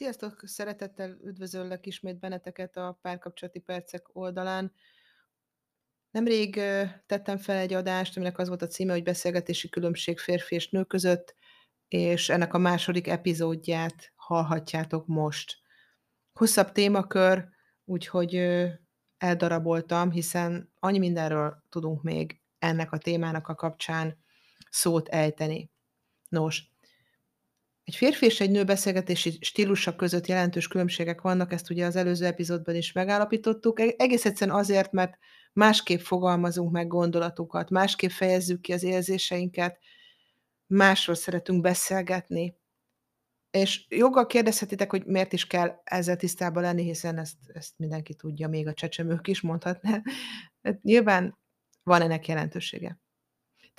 Sziasztok! Szeretettel üdvözöllek ismét benneteket a Párkapcsolati Percek oldalán. Nemrég tettem fel egy adást, aminek az volt a címe, hogy beszélgetési különbség férfi és nő között, és ennek a második epizódját hallhatjátok most. Hosszabb témakör, úgyhogy eldaraboltam, hiszen annyi mindenről tudunk még ennek a témának a kapcsán szót ejteni. Nos, egy férfi és egy nő beszélgetési stílusa között jelentős különbségek vannak, ezt ugye az előző epizódban is megállapítottuk. E- Egész egyszerűen azért, mert másképp fogalmazunk meg gondolatokat, másképp fejezzük ki az érzéseinket, másról szeretünk beszélgetni. És joggal kérdezhetitek, hogy miért is kell ezzel tisztában lenni, hiszen ezt, ezt mindenki tudja, még a csecsemők is mondhatná. Hát nyilván van ennek jelentősége.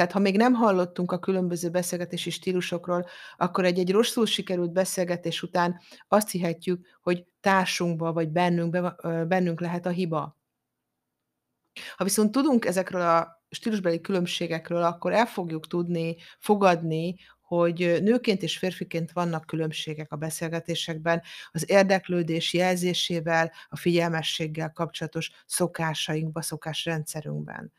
Tehát ha még nem hallottunk a különböző beszélgetési stílusokról, akkor egy-egy rosszul sikerült beszélgetés után azt hihetjük, hogy társunkba vagy bennünkbe, ö, bennünk lehet a hiba. Ha viszont tudunk ezekről a stílusbeli különbségekről, akkor el fogjuk tudni fogadni, hogy nőként és férfiként vannak különbségek a beszélgetésekben, az érdeklődés jelzésével, a figyelmességgel kapcsolatos szokásainkba, szokásrendszerünkben.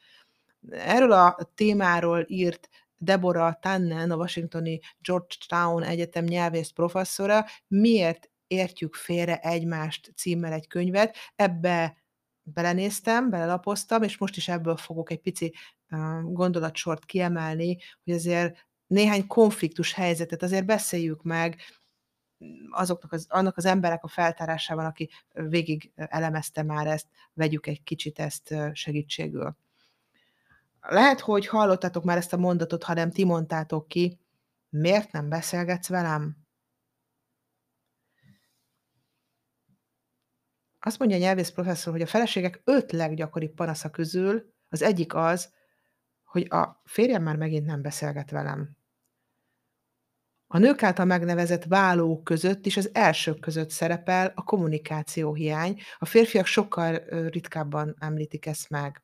Erről a témáról írt Deborah Tannen, a washingtoni Georgetown Egyetem nyelvész professzora, miért értjük félre egymást címmel egy könyvet. Ebbe belenéztem, belelapoztam, és most is ebből fogok egy pici gondolatsort kiemelni, hogy azért néhány konfliktus helyzetet azért beszéljük meg, azoknak az, annak az emberek a feltárásában, aki végig elemezte már ezt, vegyük egy kicsit ezt segítségül. Lehet, hogy hallottatok már ezt a mondatot, ha nem ti mondtátok ki. Miért nem beszélgetsz velem? Azt mondja a nyelvész professzor, hogy a feleségek öt leggyakoribb panasza közül az egyik az, hogy a férjem már megint nem beszélget velem. A nők által megnevezett válók között is az elsők között szerepel a kommunikáció hiány, a férfiak sokkal ritkábban említik ezt meg.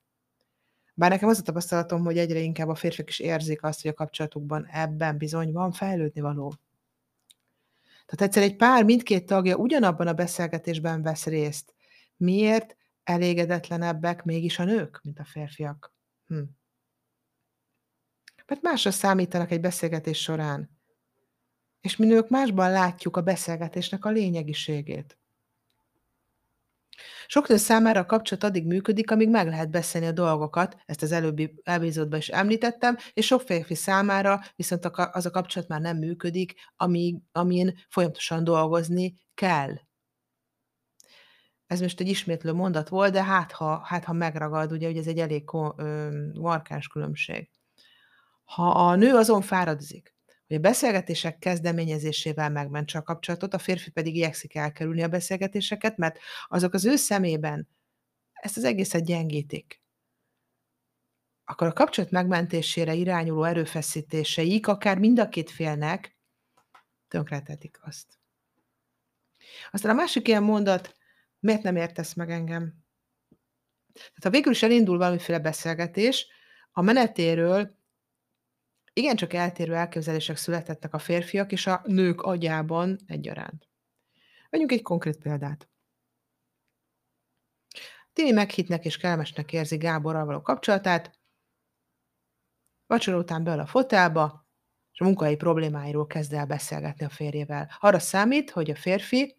Bár nekem az a tapasztalatom, hogy egyre inkább a férfiak is érzik azt, hogy a kapcsolatukban ebben bizony van fejlődni való. Tehát egyszer egy pár mindkét tagja ugyanabban a beszélgetésben vesz részt. Miért elégedetlenebbek mégis a nők, mint a férfiak? Hm. Mert másra számítanak egy beszélgetés során. És mi nők másban látjuk a beszélgetésnek a lényegiségét. Sok nő számára a kapcsolat addig működik, amíg meg lehet beszélni a dolgokat, ezt az előbbi epizódban is említettem, és sok férfi számára viszont az a kapcsolat már nem működik, amíg, amin folyamatosan dolgozni kell. Ez most egy ismétlő mondat volt, de hát ha, hát, ha megragad, ugye, hogy ez egy elég markáns különbség. Ha a nő azon fáradozik, hogy a beszélgetések kezdeményezésével megmentse a kapcsolatot, a férfi pedig igyekszik elkerülni a beszélgetéseket, mert azok az ő szemében ezt az egészet gyengítik. Akkor a kapcsolat megmentésére irányuló erőfeszítéseik akár mind a két félnek tönkretetik azt. Aztán a másik ilyen mondat, miért nem értesz meg engem? Tehát ha végül is elindul valamiféle beszélgetés, a menetéről igencsak eltérő elképzelések születettek a férfiak és a nők agyában egyaránt. Vegyünk egy konkrét példát. Tini meghitnek és kellemesnek érzi Gáborral való kapcsolatát, vacsora után beül a fotelba, és a munkai problémáiról kezd el beszélgetni a férjével. Arra számít, hogy a férfi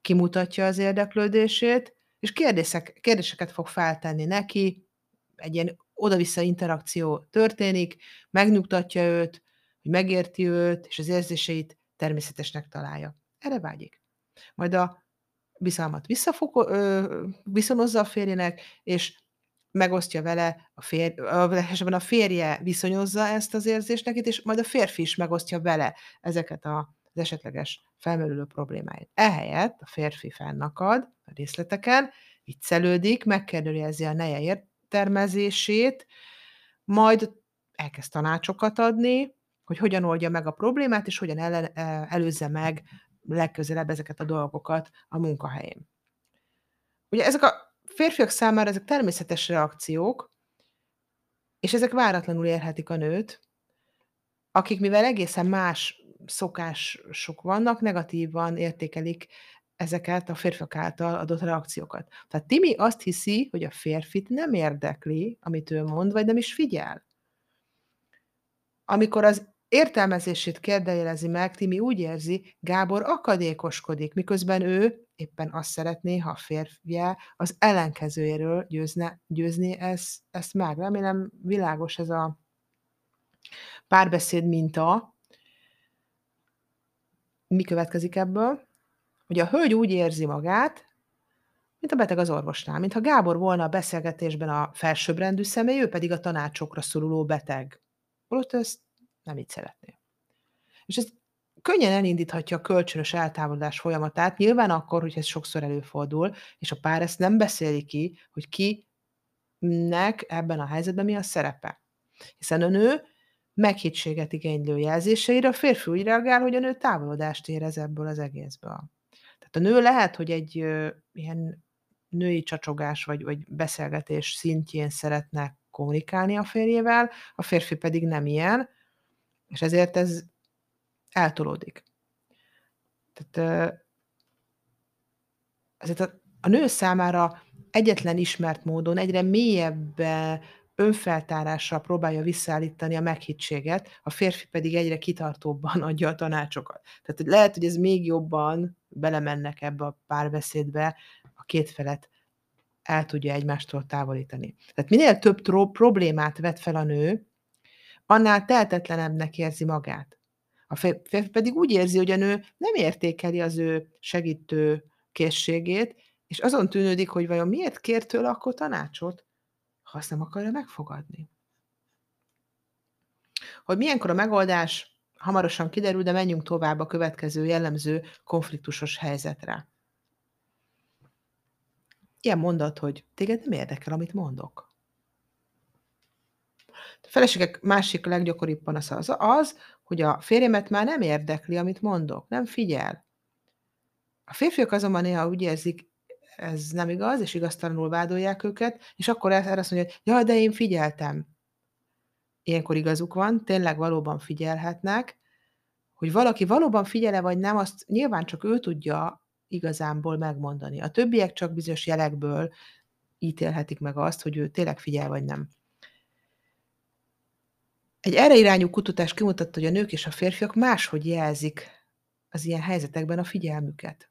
kimutatja az érdeklődését, és kérdések, kérdéseket fog feltenni neki, egy ilyen oda-vissza interakció történik, megnyugtatja őt, hogy megérti őt, és az érzéseit természetesnek találja. Erre vágyik. Majd a bizalmat visszafog, ö, viszonozza a férjének, és megosztja vele, a, fér, a, a férje viszonyozza ezt az érzést nekit, és majd a férfi is megosztja vele ezeket a, az esetleges felmerülő problémáit. Ehelyett a férfi fennakad a részleteken, viccelődik, megkérdőjelezi a neje termezését, majd elkezd tanácsokat adni, hogy hogyan oldja meg a problémát, és hogyan el, e, előzze meg legközelebb ezeket a dolgokat a munkahelyén. Ugye ezek a férfiak számára ezek természetes reakciók, és ezek váratlanul érhetik a nőt, akik mivel egészen más szokások vannak, negatívan értékelik ezeket a férfiak által adott reakciókat. Tehát Timi azt hiszi, hogy a férfit nem érdekli, amit ő mond, vagy nem is figyel. Amikor az értelmezését kérdőjelezi meg, Timi úgy érzi, Gábor akadékoskodik, miközben ő éppen azt szeretné, ha a férfje az ellenkezőjéről győzne, győzni ezt, ezt meg. Remélem világos ez a párbeszéd minta. Mi következik ebből? Hogy a hölgy úgy érzi magát, mint a beteg az orvosnál, mintha Gábor volna a beszélgetésben a felsőbbrendű személy, ő pedig a tanácsokra szoruló beteg. Holott ezt nem így szeretné. És ez könnyen elindíthatja a kölcsönös eltávolodás folyamatát, nyilván akkor, hogy ez sokszor előfordul, és a pár ezt nem beszéli ki, hogy kinek ebben a helyzetben mi a szerepe. Hiszen a nő meghittséget igénylő jelzéseire a férfi úgy reagál, hogy a nő távolodást érez ebből az egészből. Tehát a nő lehet, hogy egy ilyen női csacsogás vagy, vagy beszélgetés szintjén szeretne kommunikálni a férjével, a férfi pedig nem ilyen, és ezért ez eltolódik. Tehát ezért a, a nő számára egyetlen ismert módon egyre mélyebb önfeltárással próbálja visszaállítani a meghittséget, a férfi pedig egyre kitartóbban adja a tanácsokat. Tehát lehet, hogy ez még jobban belemennek ebbe a párbeszédbe, a két felet el tudja egymástól távolítani. Tehát minél több problémát vet fel a nő, annál tehetetlenebbnek érzi magát. A férfi pedig úgy érzi, hogy a nő nem értékeli az ő segítő készségét, és azon tűnődik, hogy vajon miért kér tőle akkor tanácsot, ha azt nem akarja megfogadni. Hogy milyenkor a megoldás, hamarosan kiderül, de menjünk tovább a következő jellemző konfliktusos helyzetre. Ilyen mondat, hogy téged nem érdekel, amit mondok. A feleségek másik leggyakoribb panasz az, az, hogy a férjemet már nem érdekli, amit mondok, nem figyel. A férfiak azonban néha úgy érzik, ez nem igaz, és igaztalanul vádolják őket, és akkor erre azt mondja, hogy ja, de én figyeltem. Ilyenkor igazuk van, tényleg valóban figyelhetnek, hogy valaki valóban figyele vagy nem, azt nyilván csak ő tudja igazánból megmondani. A többiek csak bizonyos jelekből ítélhetik meg azt, hogy ő tényleg figyel vagy nem. Egy erre irányú kutatás kimutatta, hogy a nők és a férfiak máshogy jelzik az ilyen helyzetekben a figyelmüket.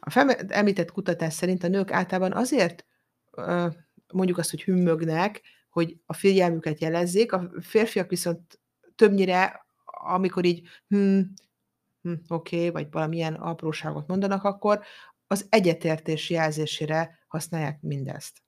A említett kutatás szerint a nők általában azért mondjuk azt, hogy hümmögnek, hogy a figyelmüket jelezzék, a férfiak viszont többnyire, amikor így hm, hm, oké, okay, vagy valamilyen apróságot mondanak, akkor az egyetértés jelzésére használják mindezt.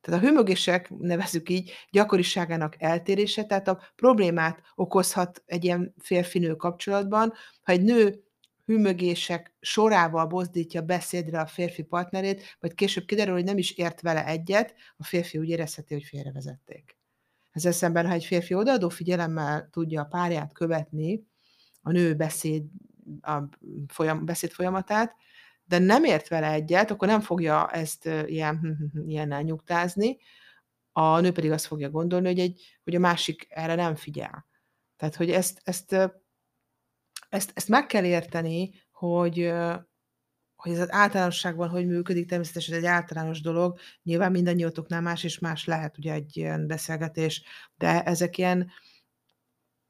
Tehát a hőmögések, nevezük így, gyakoriságának eltérése, tehát a problémát okozhat egy ilyen férfinő kapcsolatban, ha egy nő hűmögések sorával bozdítja beszédre a férfi partnerét, vagy később kiderül, hogy nem is ért vele egyet, a férfi úgy érezheti, hogy félrevezették. Ezzel szemben, ha egy férfi odaadó figyelemmel tudja a párját követni, a nő beszéd, a folyam, beszéd folyamatát, de nem ért vele egyet, akkor nem fogja ezt ilyen, ilyennel nyugtázni, a nő pedig azt fogja gondolni, hogy, egy, hogy a másik erre nem figyel. Tehát, hogy ezt, ezt, ezt, ezt meg kell érteni, hogy, hogy ez az általánosságban hogy működik, természetesen ez egy általános dolog, nyilván mindannyiótoknál más és más lehet ugye egy ilyen beszélgetés, de ezek ilyen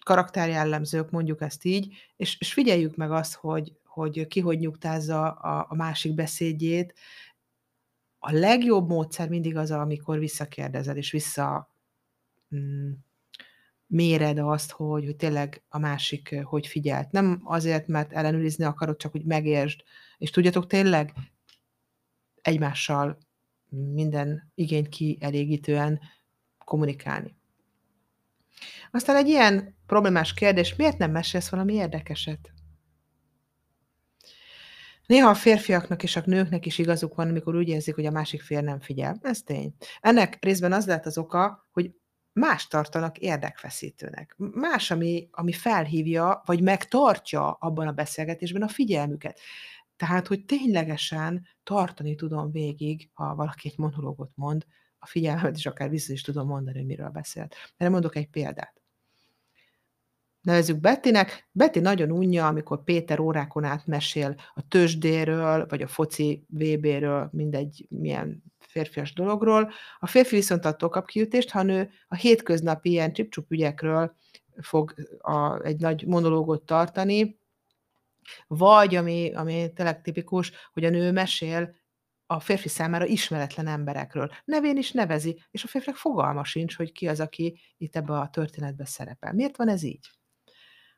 karakterjellemzők, mondjuk ezt így, és, és figyeljük meg azt, hogy, hogy ki hogy nyugtázza a, a másik beszédjét. A legjobb módszer mindig az, amikor visszakérdezel, és vissza mm, méred azt, hogy, hogy tényleg a másik hogy figyelt. Nem azért, mert ellenőrizni akarod, csak hogy megértsd. És tudjatok tényleg egymással minden igényt kielégítően kommunikálni. Aztán egy ilyen problémás kérdés, miért nem mesélsz valami érdekeset? Néha a férfiaknak és a nőknek is igazuk van, amikor úgy érzik, hogy a másik fél nem figyel. Ez tény. Ennek részben az lehet az oka, hogy más tartanak érdekfeszítőnek. Más, ami, ami felhívja, vagy megtartja abban a beszélgetésben a figyelmüket. Tehát, hogy ténylegesen tartani tudom végig, ha valaki egy monológot mond, a figyelmet, és akár vissza is tudom mondani, hogy miről beszélt. Erre mondok egy példát. Nevezzük Bettinek. Betty nagyon unja, amikor Péter órákon át mesél a tőzsdéről, vagy a foci VB-ről, mindegy milyen férfias dologról. A férfi viszont attól kap kiütést, ha nő a hétköznapi ilyen csipcsup ügyekről fog a, egy nagy monológot tartani, vagy, ami, ami tényleg tipikus, hogy a nő mesél a férfi számára ismeretlen emberekről. Nevén is nevezi, és a férfiak fogalma sincs, hogy ki az, aki itt ebbe a történetbe szerepel. Miért van ez így?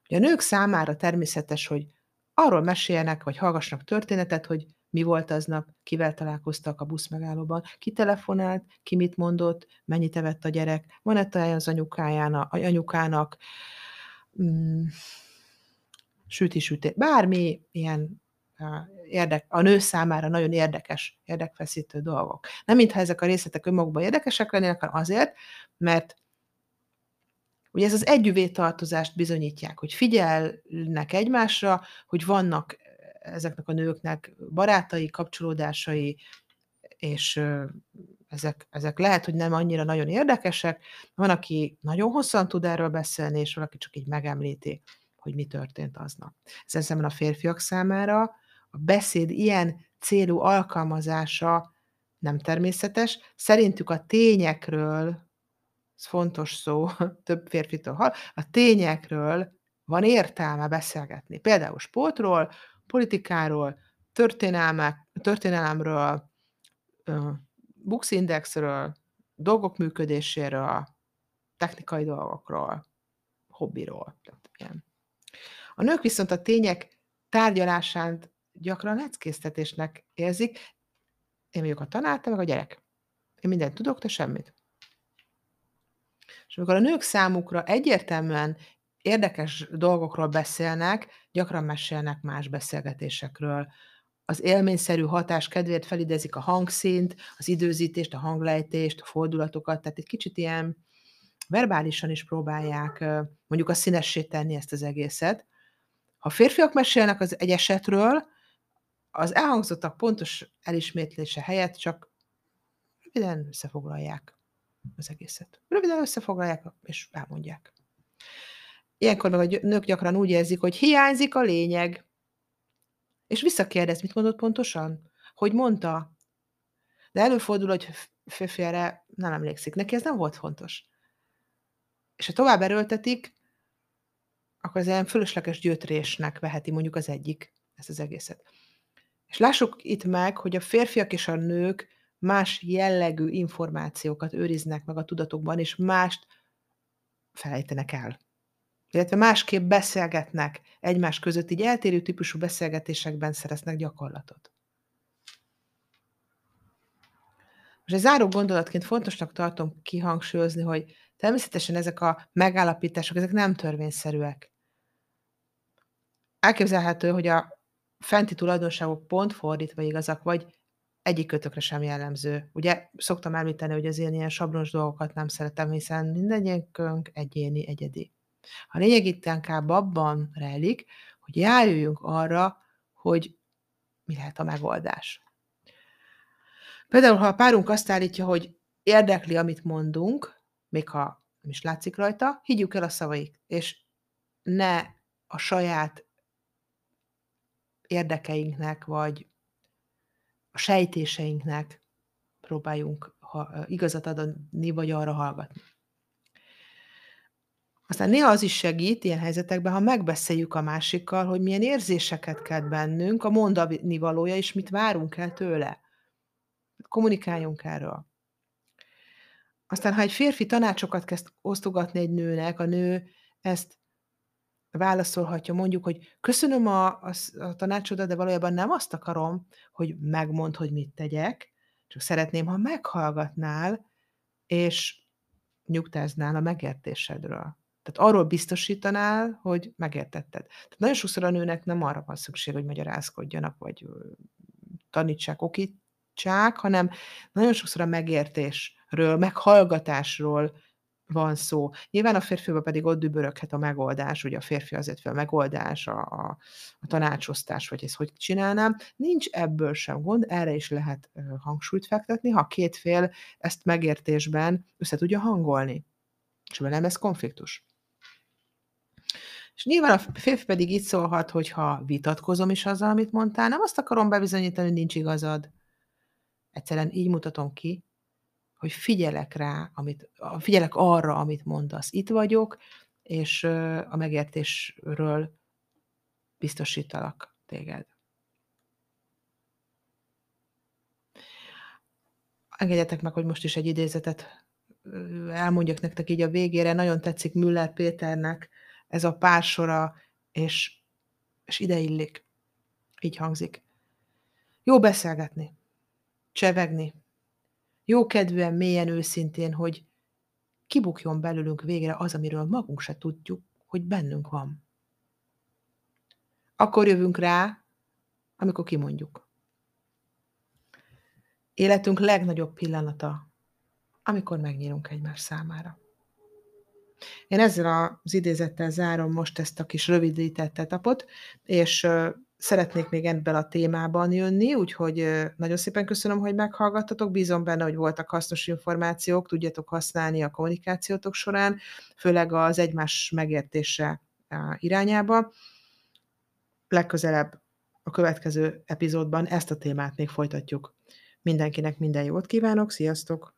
Ugye a nők számára természetes, hogy arról meséljenek, vagy hallgassanak történetet, hogy mi volt aznap, kivel találkoztak a buszmegállóban, ki telefonált, ki mit mondott, mennyit evett a gyerek, van-e teje az anyukájának, anyukának, mm, süti-süti, bármi ilyen érdek, a nő számára nagyon érdekes, érdekfeszítő dolgok. Nem mintha ezek a részletek önmagukban érdekesek lennének, hanem azért, mert ugye ez az együvé tartozást bizonyítják, hogy figyelnek egymásra, hogy vannak ezeknek a nőknek barátai, kapcsolódásai, és ezek, ezek lehet, hogy nem annyira nagyon érdekesek. Van, aki nagyon hosszan tud erről beszélni, és valaki csak így megemlíti, hogy mi történt aznap. Ezen szemben a férfiak számára a beszéd ilyen célú alkalmazása nem természetes. Szerintük a tényekről, ez fontos szó, több férfitől hall, a tényekről van értelme beszélgetni. Például sportról, politikáról, történelmek, történelemről, buxindexről, dolgok működéséről, technikai dolgokról, hobbiról. Tehát ilyen. A nők viszont a tények tárgyalásán gyakran leckésztetésnek érzik. Én vagyok a tanár, te meg a gyerek. Én mindent tudok, te semmit. És amikor a nők számukra egyértelműen érdekes dolgokról beszélnek, gyakran mesélnek más beszélgetésekről. Az élményszerű hatás kedvéért felidezik a hangszint, az időzítést, a hanglejtést, a fordulatokat, tehát egy kicsit ilyen verbálisan is próbálják mondjuk a színessé tenni ezt az egészet. Ha férfiak mesélnek az egy esetről, az elhangzottak pontos elismétlése helyett csak röviden összefoglalják az egészet. Röviden összefoglalják, és elmondják. Ilyenkor meg a nők gyakran úgy érzik, hogy hiányzik a lényeg. És visszakérdez, mit mondott pontosan? Hogy mondta? De előfordul, hogy férfi erre nem emlékszik. Neki ez nem volt fontos. És ha tovább erőltetik, akkor ez ilyen fölösleges gyötrésnek veheti mondjuk az egyik ezt az egészet. És lássuk itt meg, hogy a férfiak és a nők más jellegű információkat őriznek meg a tudatokban, és mást felejtenek el illetve másképp beszélgetnek egymás között, így eltérő típusú beszélgetésekben szereznek gyakorlatot. Most egy záró gondolatként fontosnak tartom kihangsúlyozni, hogy természetesen ezek a megállapítások, ezek nem törvényszerűek. Elképzelhető, hogy a fenti tulajdonságok pont fordítva igazak, vagy egyik kötökre sem jellemző. Ugye szoktam említeni, hogy az én ilyen sablons dolgokat nem szeretem, hiszen mindegyikünk egyéni, egyedi. A lényeg itt inkább abban rejlik, hogy rájöjjünk arra, hogy mi lehet a megoldás. Például, ha a párunk azt állítja, hogy érdekli, amit mondunk, még ha nem is látszik rajta, higgyük el a szavaik, és ne a saját érdekeinknek, vagy sejtéseinknek próbáljunk igazat adni, vagy arra hallgatni. Aztán néha az is segít ilyen helyzetekben, ha megbeszéljük a másikkal, hogy milyen érzéseket kelt bennünk, a mondani valója, és mit várunk el tőle. Kommunikáljunk erről. Aztán, ha egy férfi tanácsokat kezd osztogatni egy nőnek, a nő ezt válaszolhatja, mondjuk, hogy köszönöm a, a, a tanácsodat, de valójában nem azt akarom, hogy megmond, hogy mit tegyek, csak szeretném, ha meghallgatnál, és nyugtáznál a megértésedről. Tehát arról biztosítanál, hogy megértetted. Tehát nagyon sokszor a nőnek nem arra van szükség, hogy magyarázkodjanak, vagy tanítsák, okítsák, hanem nagyon sokszor a megértésről, meghallgatásról van szó. Nyilván a férfiba pedig ott düböröghet a megoldás, ugye a férfi azért fel a megoldás, a, a, a tanácsosztás, vagy ezt hogy csinálnám. Nincs ebből sem gond, erre is lehet hangsúlyt fektetni, ha két fél ezt megértésben össze tudja hangolni. És nem lesz konfliktus. És nyilván a férfi pedig így szólhat, hogyha vitatkozom is azzal, amit mondtál, nem azt akarom bebizonyítani, hogy nincs igazad. Egyszerűen így mutatom ki, hogy figyelek rá, amit figyelek arra, amit mondasz. Itt vagyok, és a megértésről biztosítalak téged. Engedjetek meg, hogy most is egy idézetet elmondjak nektek így a végére. Nagyon tetszik Müller Péternek ez a pársora, és, és ide illik. Így hangzik. Jó beszélgetni, csevegni, jó kedvűen, mélyen, őszintén, hogy kibukjon belőlünk végre az, amiről magunk se tudjuk, hogy bennünk van. Akkor jövünk rá, amikor kimondjuk. Életünk legnagyobb pillanata, amikor megnyílunk egymás számára. Én ezzel az idézettel zárom most ezt a kis rövidített etapot, és szeretnék még ebben a témában jönni, úgyhogy nagyon szépen köszönöm, hogy meghallgattatok. Bízom benne, hogy voltak hasznos információk, tudjátok használni a kommunikációtok során, főleg az egymás megértése irányába. Legközelebb a következő epizódban ezt a témát még folytatjuk. Mindenkinek minden jót kívánok, sziasztok!